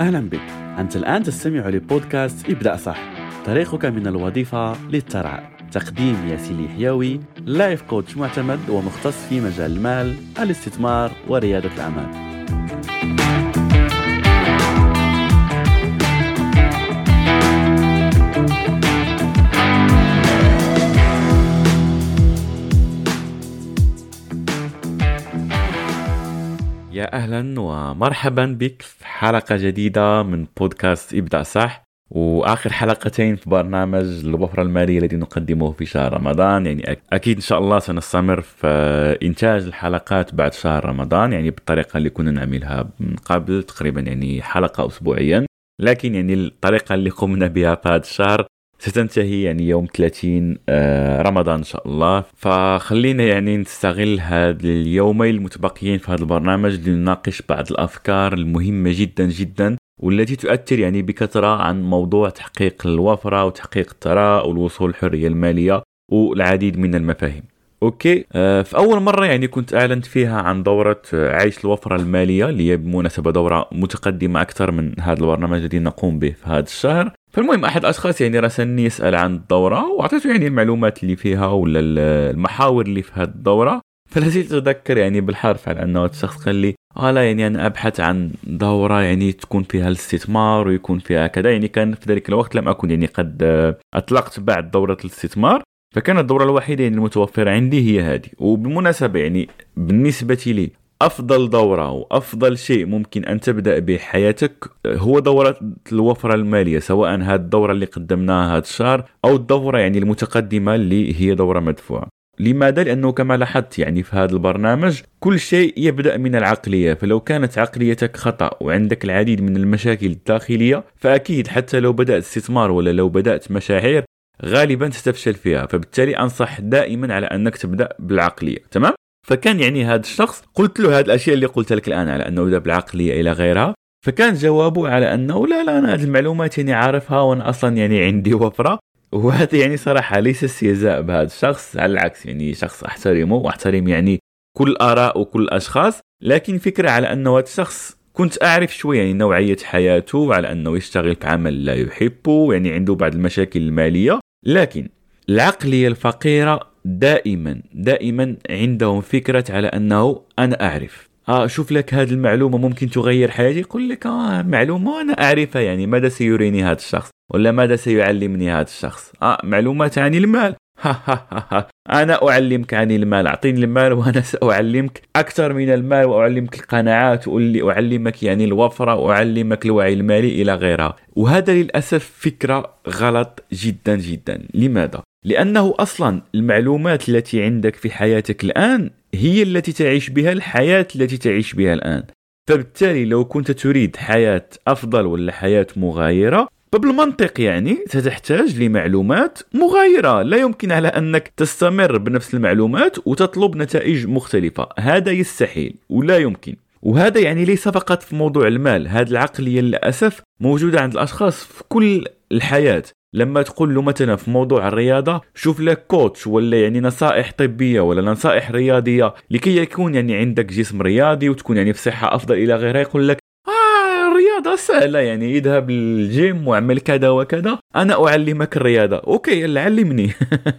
أهلا بك. أنت الآن تستمع لبودكاست ابدأ صح. طريقك من الوظيفة للثراء تقديم ياسين حيوي لايف كوتش معتمد ومختص في مجال المال الاستثمار وريادة الأعمال. أهلا ومرحبا بك في حلقة جديدة من بودكاست ابدع صح. وآخر حلقتين في برنامج الوفرة المالية الذي نقدمه في شهر رمضان. يعني أكيد إن شاء الله سنستمر في إنتاج الحلقات بعد شهر رمضان يعني بالطريقة اللي كنا نعملها من قبل تقريبا يعني حلقة اسبوعيا. لكن يعني الطريقة اللي قمنا بها في هذا الشهر ستنتهي يعني يوم 30 آه، رمضان إن شاء الله. فخلينا يعني نستغل هذا اليومين المتبقيين في هذا البرنامج لنناقش بعض الأفكار المهمة جدا جدا والتي تؤثر يعني بكثرة عن موضوع تحقيق الوفرة وتحقيق الثراء والوصول للحرية المالية والعديد من المفاهيم. أوكي. آه في أول مرة يعني كنت أعلنت فيها عن دورة آه، عيش الوفرة المالية اللي هي بمناسبة دورة متقدمة أكثر من هذا البرنامج الذي نقوم به في هذا الشهر. فالمهم أحد الأشخاص يعني راسلني يسأل عن الدورة وأعطيته يعني المعلومات اللي فيها ولا المحاور اللي في هذه الدورة. فلا زلت أتذكر يعني بالحرف على أنه الشخص قال لي آه لا يعني أنا أبحث عن دورة يعني تكون فيها الاستثمار ويكون فيها كذا. يعني كان في ذلك الوقت لم أكن يعني قد أطلقت بعد دورة الاستثمار. فكانت الدورة الوحيدة يعني المتوفرة عندي هي هذه وبالمناسبه يعني بالنسبة لي أفضل دورة وأفضل شيء ممكن أن تبدأ به حياتك هو دورة الوفرة المالية سواء هذه الدورة اللي قدمناها هذا الشهر أو الدورة يعني المتقدمة اللي هي دورة مدفوعة لماذا؟ لأنه كما لاحظت يعني في هذا البرنامج كل شيء يبدأ من العقلية فلو كانت عقليتك خطأ وعندك العديد من المشاكل الداخلية فأكيد حتى لو بدأت استثمار ولا لو بدأت مشاعر غالبا ستفشل فيها فبالتالي أنصح دائما على أنك تبدأ بالعقلية تمام؟ فكان يعني هذا الشخص قلت له هذه الأشياء اللي قلت لك الآن على أنه يبدا بالعقلية إلى غيرها فكان جوابه على أنه لا لا أنا هذه المعلومات يعني عارفها وأنا أصلا يعني عندي وفرة. وهذا يعني صراحة ليس استهزاء بهذا الشخص على العكس يعني شخص أحترمه وأحترم يعني كل آراء وكل الاشخاص لكن فكرة على أنه هذا الشخص كنت أعرف شوية يعني نوعية حياته وعلى أنه يشتغل في عمل لا يحبه يعني عنده بعض المشاكل المالية. لكن العقلية الفقيرة دائما دائما عندهم فكرة على أنه أنا أعرف. آه شوف لك هذه المعلومة ممكن تغير حياتي؟ يقول لك آه معلومة أنا أعرفها يعني ماذا سيريني هذا الشخص؟ ولا ماذا سيعلمني هذا الشخص؟ آه معلومات عن المال. أنا أعلمك عن المال. أعطيني المال وأنا سأعلمك أكثر من المال وأعلمك القناعات وأعلمك يعني الوفرة وأعلمك الوعي المالي إلى غيرها. وهذا للأسف فكرة غلط جدا جدا. لماذا؟ لأنه أصلا المعلومات التي عندك في حياتك الآن هي التي تعيش بها الحياة التي تعيش بها الآن. فبالتالي لو كنت تريد حياة أفضل ولا حياة مغايرة فبالمنطق يعني ستحتاج لمعلومات مغايرة. لا يمكن على أنك تستمر بنفس المعلومات وتطلب نتائج مختلفة. هذا يستحيل ولا يمكن. وهذا يعني ليس فقط في موضوع المال. هذه العقلية للأسف موجودة عند الأشخاص في كل الحياة. لما تقول له مثلا في موضوع الرياضة شوف لك كوتش ولا يعني نصائح طبية ولا نصائح رياضية. لكي يكون يعني عندك جسم رياضي وتكون يعني في صحة أفضل إلى غيرها يقول لك سهلة يعني اذهب للجيم واعمل كذا وكذا. أنا أعلمك الرياضة. okay يلا علمني.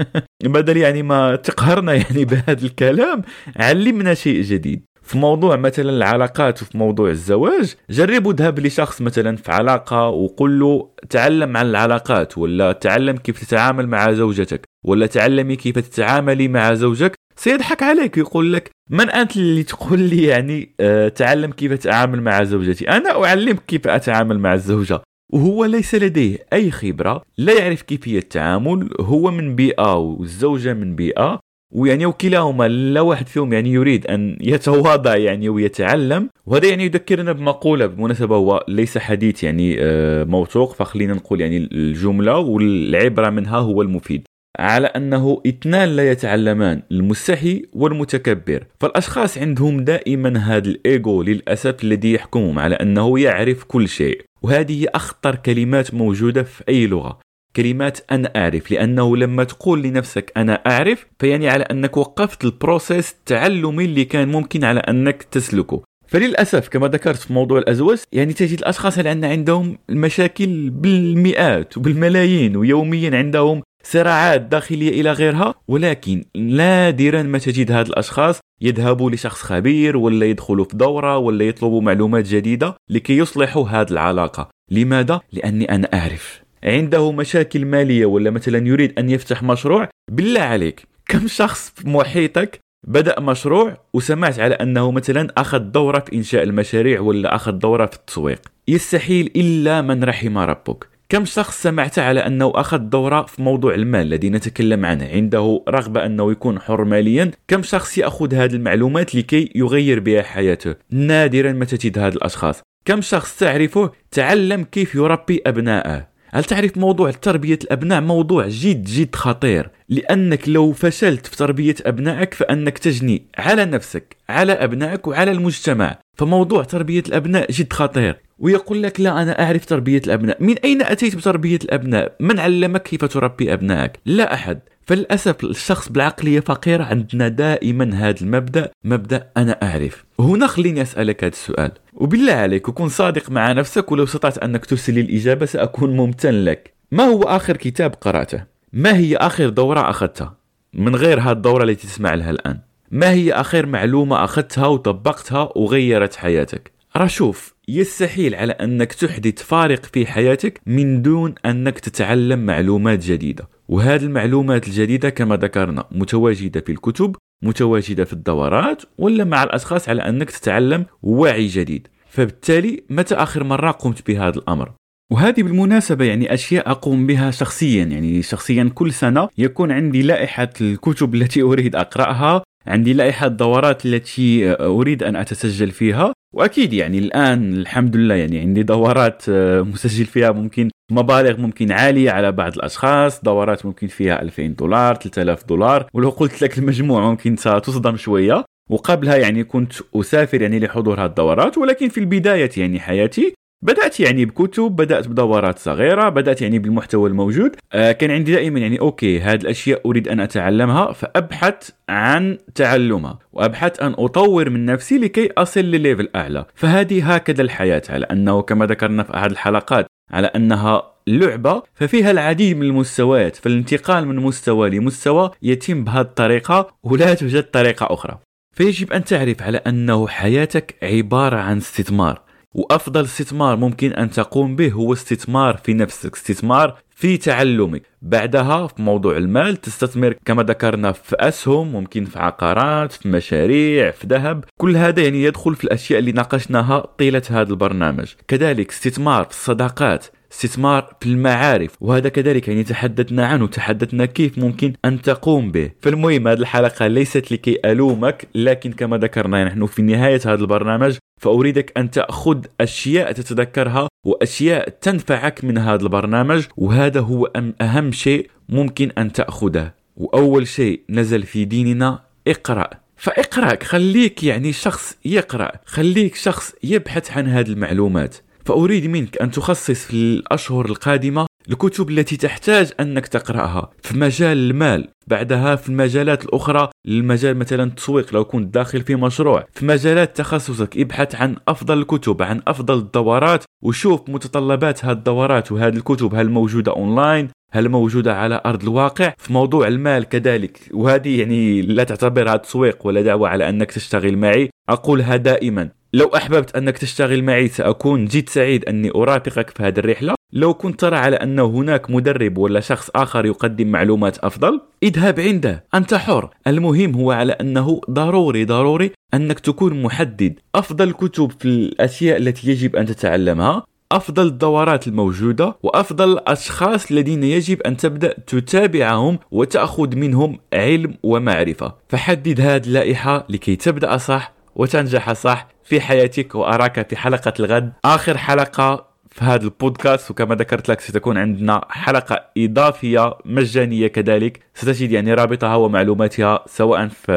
بدل يعني ما تقهرنا يعني بهذا الكلام علمنا شيء جديد. في موضوع مثلا العلاقات وفي موضوع الزواج جربوا ذهب لشخص مثلا في علاقة وقل له تعلم عن العلاقات ولا تعلم كيف تتعامل مع زوجتك ولا تعلمي كيف تتعاملي مع زوجك سيضحك عليك يقول لك من أنت اللي تقول لي يعني أه تعلم كيف أتعامل مع زوجتي؟ أنا أعلمك كيف أتعامل مع الزوجة. وهو ليس لديه أي خبرة لا يعرف كيفية التعامل هو من بيئة والزوجة من بيئة ويعني وكلاهما لا واحد فيهم يعني يريد أن يتواضع يعني ويتعلم. وهذا يعني يذكرنا بمقولة بالمناسبه هو ليس حديث يعني آه، موثوق فخلينا نقول يعني الجملة والعبرة منها هو المفيد. على أنه اثنان لا يتعلمان المستحي والمتكبر. فالأشخاص عندهم دائما هذا الايجو للأسف الذي يحكمهم على أنه يعرف كل شيء. وهذه أخطر كلمات موجودة في أي لغة. كلمات أنا أعرف لأنه لما تقول لنفسك أنا أعرف فيعني على أنك وقفت البروسيس التعلمي اللي كان ممكن على أنك تسلكه. فللأسف كما ذكرت في موضوع الأزواج يعني تجد الأشخاص اللي عندهم المشاكل بالمئات وبالملايين ويوميا عندهم صراعات داخلية إلى غيرها ولكن نادرا ما تجد هاد الأشخاص يذهبوا لشخص خبير ولا يدخلوا في دورة ولا يطلبوا معلومات جديدة لكي يصلحوا هذه العلاقة. لماذا؟ لأني أنا أعرف. عنده مشاكل مالية ولا مثلا يريد أن يفتح مشروع؟ بالله عليك. كم شخص في محيطك بدأ مشروع وسمعت على أنه مثلا أخذ دورة في إنشاء المشاريع ولا أخذ دورة في التسويق؟ يستحيل إلا من رحم ربك. كم شخص سمعت على أنه أخذ دورة في موضوع المال الذي نتكلم عنه؟ عنده رغبة أنه يكون حر ماليا. كم شخص يأخذ هذه المعلومات لكي يغير بها حياته؟ نادرا ما تجد هذا الأشخاص. كم شخص تعرفه تعلم كيف يربي أبنائه؟ هل تعرف موضوع تربية الأبناء؟ موضوع جد جد خطير. لأنك لو فشلت في تربية أبنائك فأنك تجني على نفسك على أبنائك وعلى المجتمع. فموضوع تربية الأبناء جد خطير. ويقول لك لا أنا أعرف تربية الأبناء. من أين أتيت بتربية الأبناء؟ من علمك كيف تربي أبنائك؟ لا أحد. فللأسف الشخص بالعقلية فقيرة عندنا دائما هذا المبدأ مبدأ أنا أعرف. هنا خليني أسألك هذا السؤال. وبالله عليك كن صادق مع نفسك ولو استطعت أنك ترسل الإجابة سأكون ممتن لك. ما هو آخر كتاب قرأته؟ ما هي آخر دورة أخذتها؟ من غير هذه الدورة التي تسمع لها الآن. ما هي آخر معلومة أخذتها وطبقتها وغيرت حياتك؟ راه شوف. يستحيل على أنك تحدث فارق في حياتك من دون أنك تتعلم معلومات جديدة. وهذه المعلومات الجديدة كما ذكرنا متواجدة في الكتب متواجدة في الدورات ولا مع الأشخاص على أنك تتعلم وعي جديد. فبالتالي متى آخر مرة قمت بهذا الأمر؟ وهذه بالمناسبة يعني أشياء أقوم بها شخصيا. يعني شخصيا كل سنة يكون عندي لائحة الكتب التي أريد أقرأها عندي لائحة الدورات التي أريد أن أتسجل فيها وأكيد يعني الآن الحمد لله يعني عندي دورات آه، مسجل فيها ممكن مبالغ ممكن عالية على بعض الأشخاص دورات ممكن فيها 2000 دولار 3000 دولار ولو قلت لك المجموع ممكن ستصدم شوية. وقبلها يعني كنت أسافر يعني لحضور هذه الدورات ولكن في البداية يعني حياتي بدأت يعني بكتب بدأت بدورات صغيرة بدأت يعني بالمحتوى الموجود. آه كان عندي دائما يعني okay هذه الأشياء أريد أن أتعلمها فأبحث عن تعلمها وأبحث أن أطور من نفسي لكي أصل لل level أعلى. فهذه هكذا الحياة على أنه كما ذكرنا في أحد الحلقات على أنها لعبة ففيها العديد من المستويات فالانتقال من مستوى لمستوى يتم بهذه الطريقة ولا توجد طريقة أخرى. فيجب أن تعرف على أنه حياتك عبارة عن استثمار. وأفضل استثمار ممكن أن تقوم به هو استثمار في نفسك استثمار في تعلمك. بعدها في موضوع المال تستثمر كما ذكرنا في أسهم ممكن في عقارات في مشاريع في ذهب. كل هذا يعني يدخل في الأشياء اللي ناقشناها طيلة هذا البرنامج. كذلك استثمار في الصداقات. استثمار في المعارف وهذا كذلك يعني تحدثنا عنه تحدثنا كيف ممكن أن تقوم به. فالمهم هذه الحلقة ليست لكي ألومك لكن كما ذكرنا نحن في نهاية هذا البرنامج فأريدك أن تأخذ أشياء تتذكرها وأشياء تنفعك من هذا البرنامج وهذا هو أهم شيء ممكن أن تأخذه. وأول شيء نزل في ديننا اقرأ. فاقرأ خليك يعني شخص يقرأ خليك شخص يبحث عن هذه المعلومات. فأريد منك أن تخصص في الأشهر القادمة الكتب التي تحتاج أنك تقرأها في مجال المال بعدها في المجالات الأخرى المجال مثلا التسويق لو كنت داخل في مشروع في مجالات تخصصك ابحث عن أفضل الكتب عن أفضل الدورات وشوف متطلبات هذه الدورات وهذه الكتب هل موجودة أونلاين؟ هل موجودة على أرض الواقع؟ في موضوع المال كذلك وهذه يعني لا تعتبرها تسويق ولا دعوة على أنك تشتغل معي أقولها دائما. لو أحببت أنك تشتغل معي سأكون جد سعيد أني أرافقك في هذه الرحلة. لو كنت ترى على أنه هناك مدرب ولا شخص آخر يقدم معلومات أفضل اذهب عنده. أنت حر. المهم هو على أنه ضروري ضروري أنك تكون محدد. أفضل كتب في الأشياء التي يجب أن تتعلمها أفضل الدورات الموجودة وأفضل الأشخاص الذين يجب أن تبدأ تتابعهم وتأخذ منهم علم ومعرفة. فحدد هذه اللائحة لكي تبدأ صح؟ وتنجح صح في حياتك وأراك في حلقة الغد. آخر حلقة في هذا البودكاست وكما ذكرت لك ستكون عندنا حلقة إضافية مجانية كذلك. ستجد يعني رابطها ومعلوماتها سواء في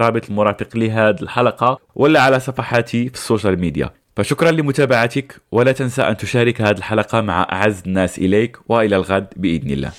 رابط المرافق لهذه الحلقة ولا على صفحاتي في السوشيال ميديا. فشكرا لمتابعتك ولا تنسى أن تشارك هذه الحلقة مع أعز الناس إليك وإلى الغد بإذن الله.